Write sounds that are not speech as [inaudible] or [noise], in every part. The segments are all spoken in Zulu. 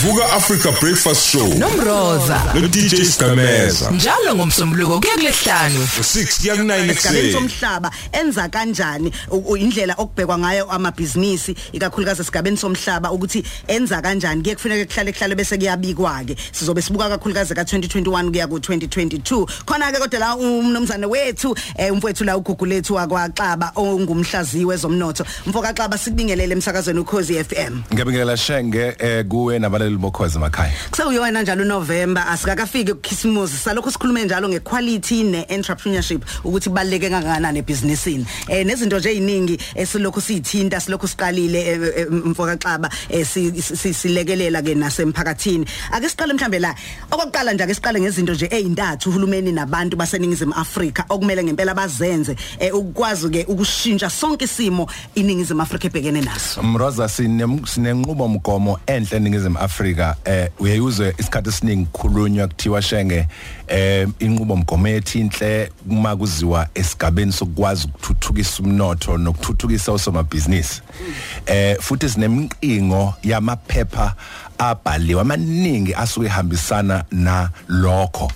Vuka Africa Breakfast Show. Nomroza. No DJ Stameza njalo ngomsombuluko kuya kulesihlanu 6 kuya ku9 esigabeni ekuseni somhlaba enza kanjani indlela okubhekwa ngayo amabhizinisi ikakhulukazi esigabeni somhlaba ukuthi enza kanjani? Kuye kufanele kuhlale kuhlale bese kuyabikwa ke sizobe sibuka kakhulukazi ka 2021 kuya ku 2022 khona ke kodwa la umnomzane wethu eh, umfowethu la ugugu lethu akwaXaba ongumhlaziwe zomnotho mfoka Xaba sikubingelele emsakazweni ukhozi FM ngiyabingelela shenge eh kuwe nabaleli bokhozi emakhaya Kuseyona njalo November asikakafiki ukukhisimuzi salokho sikhulume njalo ngequality neentrpreneurship ukuthi kubaleke kangakanani ebusinessini eh nezinto nje eziningi esilokho siyithinta silokho siqalile eh, eh, mfoka Xaba eh, si- si- silekelela ke nasemphakathini. Ake siqale mhlambe la okokuqala nje ake siqale ngezinto nje ezintathu uhulumeni nabantu baseningizimu Afrika okumele ngempela bazenze eh, ukwazi ke ukushintsha sonke isimo iningizimu Afrika ebhekene naso. Mroza sine sinenqubo mgomo enhle eningizimu Afrika eh uyayuzwe isikhathi esiningi khulunywa kuthiwa shenge eh inqubo mgomo ethinhle uma kuziwa esigabeni sokwazi ukuthuthukisa umnotho nokuthuthukisa osomabhizinisi. Eh futhi sinemqingo yamaphepha abhaliwe amaningi asuke ehambisana na lokho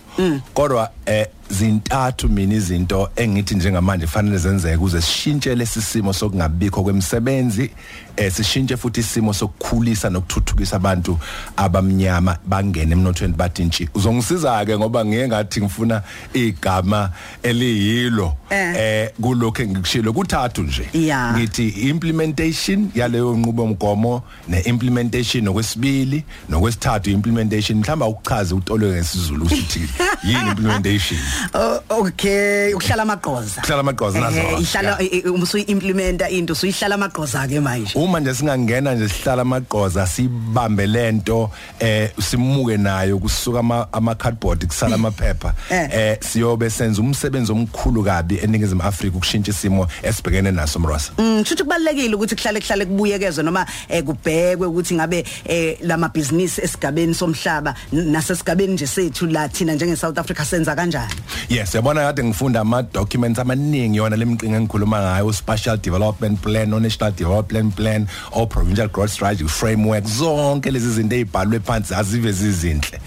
kodwa eh zintathu mina izinto engithi njengamanje fanele zenzeke ukuze sishintshe lesisimo sokungabikho kwemisebenzi eh sishintshe futhi isimo sokukhulisa nokuthuthukisa abantu abamnyama bangene emnothweni bathi ntshi uzongisiza ke ngoba ngiye ngathi ngifuna igama eliyilo. Eh. eh kulokho engikushilo kuthathu nje. Ngithi implementation yaleyo nqubo mgomo neimplementation nokwesibili nokwesithathu implementation mhlamba ukuchaza utolo ngesizulu ukuthi yini implementation? [laughs] okay ukuhlala amagqoza Ukuhlala amagqoza nazo, Eh, ihlala yeah. uma usuyimplementa into usuyihlala amagqoza ke manje. Uma nje singangena nje sihlala amagqoza sibambe lento eh simuke nayo kusuka ama, ama cardboard kusala amaphepha. [laughs] Eh. eh siyobe senza umsebenzi omkhulu kabi eningizimu Afrika ukushintsha isimo esibhekene naso mrosa Mm futhi kubalekile ukuthi kuhlale kuhlale kubuyekezwe noma eh, kubhekwe ukuthi ngabe eh, lama business esigabeni somhlaba n- nasesigabeni nje sethu la thina njenge South Africa senza kanjani. Yes, yabona kade ngifunda ama documents amaningi yona lemqinga engikhuluma ngayo special development plan, no national development plan, or provincial growth strategy framework zonke lezi zinto ezibhalwe phansi azive zizinhle.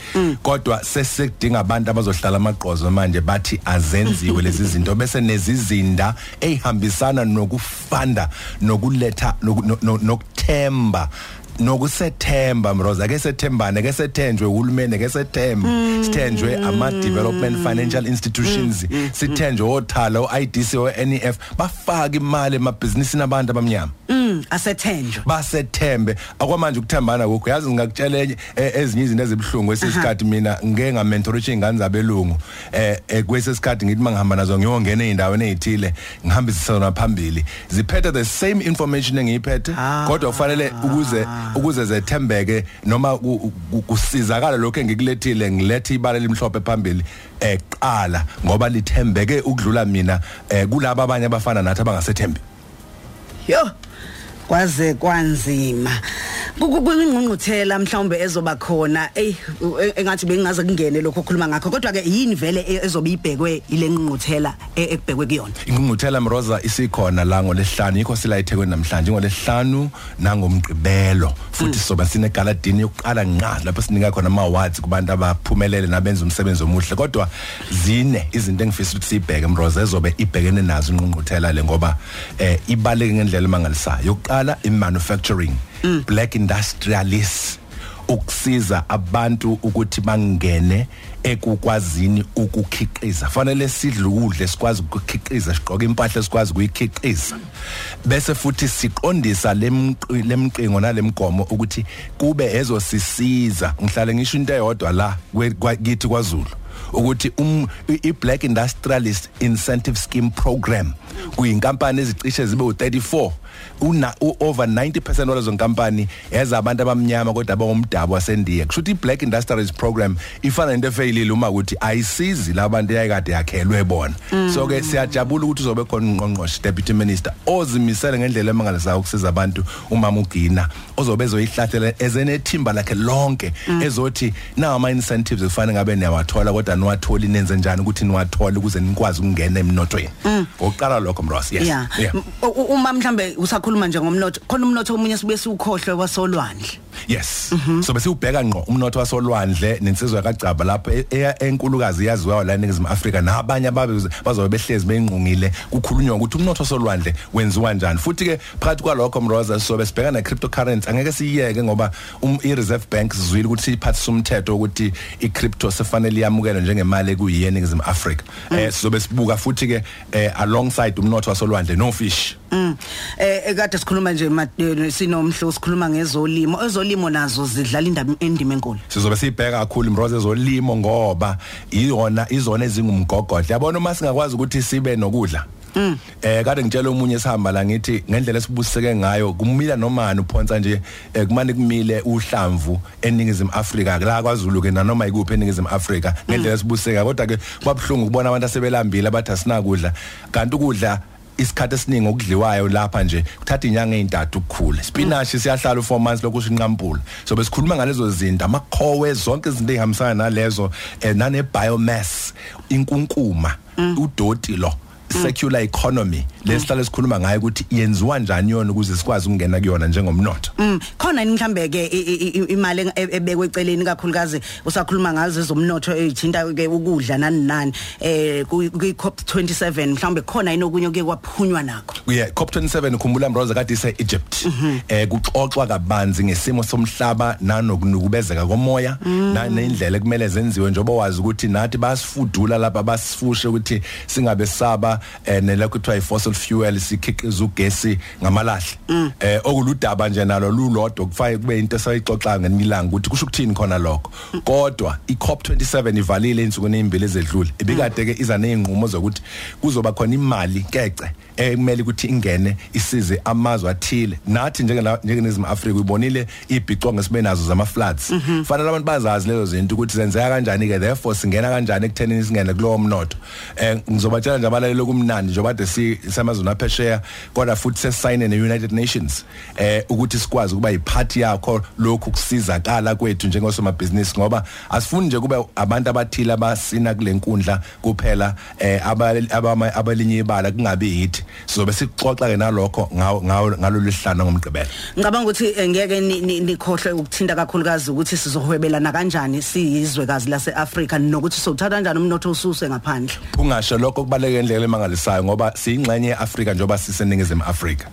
Kodwa sesekudinga abantu abazohlala amaqozo manje bathi azenziwe lezi [laughs] zinto bese nezizinda ehambisana nokufanda nokuletha noku- no- no- nokuthemba nokusethemba mroza. Ke sethembane ke sethenjwe uhulumeni ke sethemba sithenjwe ama development financial institutions sithenjwe othala oIDC oNEF bafaka imali emabhizinisini abantu abamnyama. Mm. Asethenjwe basethembe akwamanje ukuthembana kokho yazi ngakutshela enye eh, ezinye izinto ezibhlungu esesikhathi mina ngeke ngamentorisha ingane zabelungu. Eh eh, kwesesikhathi ngithi mangihamba nazo ngiyongena eindaweni ezithile ngihambisa sona phambili. Ziphethe the same information engiyiphethe kodwa kufanele ukuze ukuze zethembeke noma ku- ku- kusizakala lokho engikulethile ngilethe ibala limhlophe phambili. Eh qala ngoba lithembeke ukudlula mina eh kulabo abanye abafana nathi abangasethembi yo kwaze kwanzima. Kuyingqungquthela mhlawumbe ezoba khona. Ey u- e- engathi bengaze kungene lokho okhuluma ngakho kodwa ke yini vele e- ezobe ibhekwe ile ngqungquthela e- ekubhekwe kuyona? Ingqungquthela mroza isikhona la ngolesihlanu yikho sila eThekwini namhlanje ngolesihlanu nangomgqibelo. Futhi soba sine galadini yokuqala nqa lapho sinika khona ama awards kubantu abaphumelele nabenza umsebenzi omuhle. Kodwa zine izinto engifisa ukuthi sibheke mroza ezobe ibhekene nazo ingqungquthela le ngoba eh ibaleke ngendlela emangalisayo yokuqala i manufacturing black industrialists ukusiza abantu ukuthi bangene ekukwazini ukukhiqiza. Fanele sidle ukudla sikwazi ukukhiqiza sigqoke impahla sikwazi ukuyikhiqiza. Bese futhi siqondisa lemqi- lemqingo nalemgomo ukuthi kube ezosisiza. Ngihlale ngisho into eyodwa la kithi kwaZulu ukuthi um i- i Black Industrialist Incentive Scheme Program kuyinkampani ezicishe zibe u34 una u- over 90% walezo nkampani ezabantu abamnyama kodwa abangumdabu wasendiya. Kusho ukuthi i-black industrialist program ifana nento efeyilile uma ukuthi ayisizi labantu eyayikade yakhelwe bona. So ke siyajabula ukuthi uzobe khona ungqongqoshe deputy minister ozimisele ngendlela emangalisayo ukusiza abantu umama ugina ozobe ezoyihlahlela ezenethimba lakhe lonke ezothi nawo ama incentives kufanele ngabe niyawathola kodwa niwatholi nenze njani ukuthi niwathole ukuze nikwazi ukungena emnothweni. Oqala lokho mros yes. Yeah. Yeah. M- u- u- uma mhlambe usakhuluma nje ngomnotho khona umnotho omunye sibuye siwukhohlwe wasolwandle. Yes. So bese ubheka ngqo umnotho wasolwandle nensizwa kaGcaba lapho e- enkulukazi yaziwayo la eNingizimu Afrika nabanye ababe bazobe behlezi bengqungile kukhulunywa ukuthi umnotho wasolwandle wenziwa kanjani futhi ke phakathi kwalokho Mroza sobe sibheka na cryptocurrency angeke siyeke ngoba um, i Reserve Bank sizwile ukuthi iphathisa umthetho ukuthi i crypto sefanele yamukelwe njengemali kuyiye eNingizimu Afrika. Eh sizobe sibuka futhi ke eh, alongside umnotho wasolwandle no fish Mm. Eh kade sikhuluma nje eh, sinomhlo sikhuluma ngezolimo. Ezolimo nazo zidlala indaba endima enkulu. sizobe sibheka kakhulu imroze zolimo ngoba iyona izona ezingumgogodla. Yabona uma singakwazi ukuthi sibe nokudla? Eh kade ngitshela umunye esihamba la ngithi ngendlela esibuseke ngayo kumila nomani uphonsa nje eh, kumane kumile uhlamvu eningizimu Afrika la kwaZulu ke nanoma ikuphi eningizimu Afrika ngendlela esibuseka kodwa ke kwabhlungu ukubona abantu asebelambile abathi asinakudla. Kanti ukudla isikhathi esiningi okudliwayo lapha nje kuthatha inyanga ezintathu ukukhula. Spinach siyahlala u4 months lokhu sinqampula so besikhuluma ngalezo zinto amakhowe zonke izinto ezihambisana nalezo eh, nane biomass inkunkuma udoti lo circular economy. Lesihlala sikhuluma ngayo ukuthi yenziwa kanjani yona ukuze sikwazi ukungena kuyona njengomnotho? Mm khona yini mhlambe ke i- i- i- imali eng- e- ebekwe eceleni kakhulukazi usakhuluma ngazo ezomnotho ezithinta ke ukudla nani nani eh ku COP 27 mhlambe khona yini okunye kuye kwaphunywa nakho. yeah COP27 ukhumbula Mroza kade ise Egypt. Eh kuxoxwa kabanzi ngesimo somhlaba nanokunukubezeka komoya nanendlela ekumele zenziwe njengoba wazi ukuthi nathi basifudula lapha basifushe ukuthi singabe saba eh nelokho kuthiwa fossil fuel sikhiqiza ugesi ngamalahle. Eh okuludaba nje nalo lulodwa kufaye kube into esayixoxa ngenilanga ukuthi kusho ukuthini khona lokho. Kodwa iCOP27 ivalile insuku ezimbili ezedlule. Ibikade ke iza nezinqumo zokuthi kuzoba khona imali kece ekumele ukuthi ingene isize amazwe athile. Nathi njengela njengeNingizimu Afrika uyibonile ibhicongo sibe nazo zama floods fanele abantu bazazi lezo zinto ukuthi zenzeka kanjani ke therefore singena kanjani ekuthenini singene kulowo mnotho. Eh ngizobatshela nje abalaleli kumnandi njengoba de si samazwe aphesheya kodwa futhi sesayine neUnited Nations eh ukuthi sikwazi ukuba yiphathi yakho. Lokhu kusizakala kwethu njengosomabhizinisi ngoba asifuni nje kube abantu abathile abasina kulenkundla kuphela eh abali- abama- abalinye ibala kungabi yithi sizobe sixoxa ke nalokho ngawo ngawo ngalolu hlanu ngomgqibelo Ngicabanga ukuthi eh, ngeke ni- ni- nikhohle ukuthinta kakhulukazi ukuthi sizohwebelana kanjani siyizwekazi laseAfrika nokuthi sothatha kanjani umnotho ususe ngaphandle. ungasho lokho kubaleka indlela emangalisayo ngoba siyingxenye yeAfrika njengoba siseningizimu Afrika.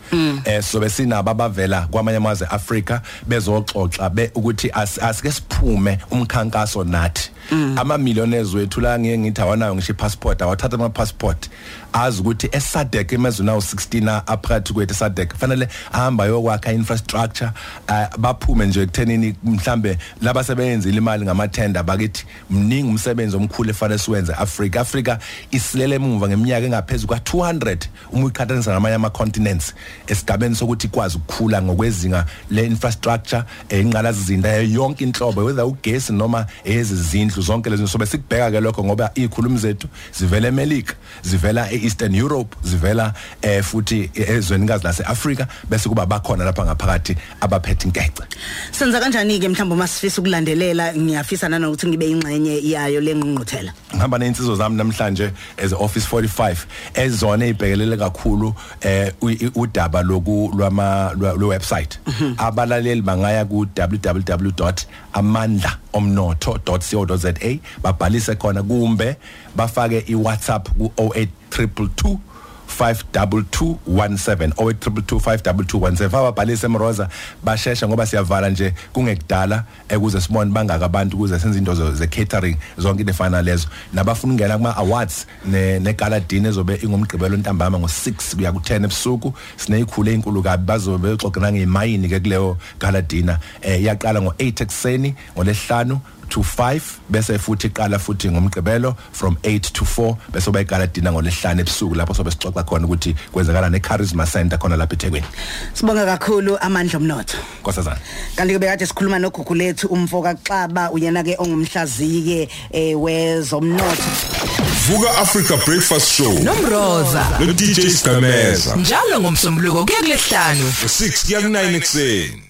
Eh sobe sinabo abavela kwamanye amazwe eAfrika bezoxoxa be ukuthi as- asike siphume umkhankaso nathi. Ama millionaires wethu la ngeke ngithi awanayo ngisho passport awathatha ama passport azi ukuthi eSADC emazweni awu 16 aphakathi kwethu eSADC kufanele ahamba yokwakha infrastructure eh, baphume nje ekuthenini mhlambe laba sebeyenzile imali ngamathenda bakithi mningi umsebenzi omkhulu efanele siwenze Africa Africa isilele emuva ngeminyaka engaphezulu kwa 200 uma uyiqhathanisa namanye ama continents esigabeni sokuthi ikwazi ukukhula ngokwezinga le infrastructure engqalazizinda yonke inhlobo whether ugesi noma ezizindlu zonke lezi sobe sikubheka ke lokho ngoba ikhulumi zethu zivela eMelika zivela eEastern Europe zivela eh futhi ezwenikazi laseAfrica bese kuba bakhona lapha ngaphakathi abaphethe inkece Senza kanjani ke mhlawumbe masifisa ukulandelela ngiyafisa nanokuthi ngibe ingxenye yayo lengqungquthela. Ngihamba neinsizwa zami namhlanje as office 45 ezona ezibhekelele kakhulu eh udaba loku lwama lwa- lwe website abalaleli bangaya ku www.amandlaomnotho.co.za babhalise khona kumbe bafake iWhatsApp ku 08222 52217 0822522217 ababhalise emroza bashesha ngoba siyavala nje kungekudala ekuze sibone bangaka abantu kuze senze into ze catering zonke into efana lezo. Nabafuna ukungena kuma awards ne ne gala dinner ezobe ingomgqibelo ntambama ngo6 kuya ku10 ebusuku. Sineyikhulu ezinkulu kabi bazobe bexoxana ngemayini ke kuleyo gala dinner eh iyaqala ngo8 ekseni ngolesihlanu to 5 bese futhi iqala futhi ngomgqibelo from 8 to 4 bese bayiqala dinner ngolesihlanu ebusuku lapho sobe sixoxa khona ukuthi kwenzakala ne charisma center khona lapha eThekwini. Sibonga kakhulu amandla omnotho. nkosazana. Kanti ke bekade sikhuluma nogugu lethu umfoka Xaba uyena ke ongumhlaziyi eh wezomnotho. Vuka Africa Breakfast Show. Nomroza. No DJ Skameza njalo ngomsombuluko kuya kulesihlanu 6 kuya ku9 ekseni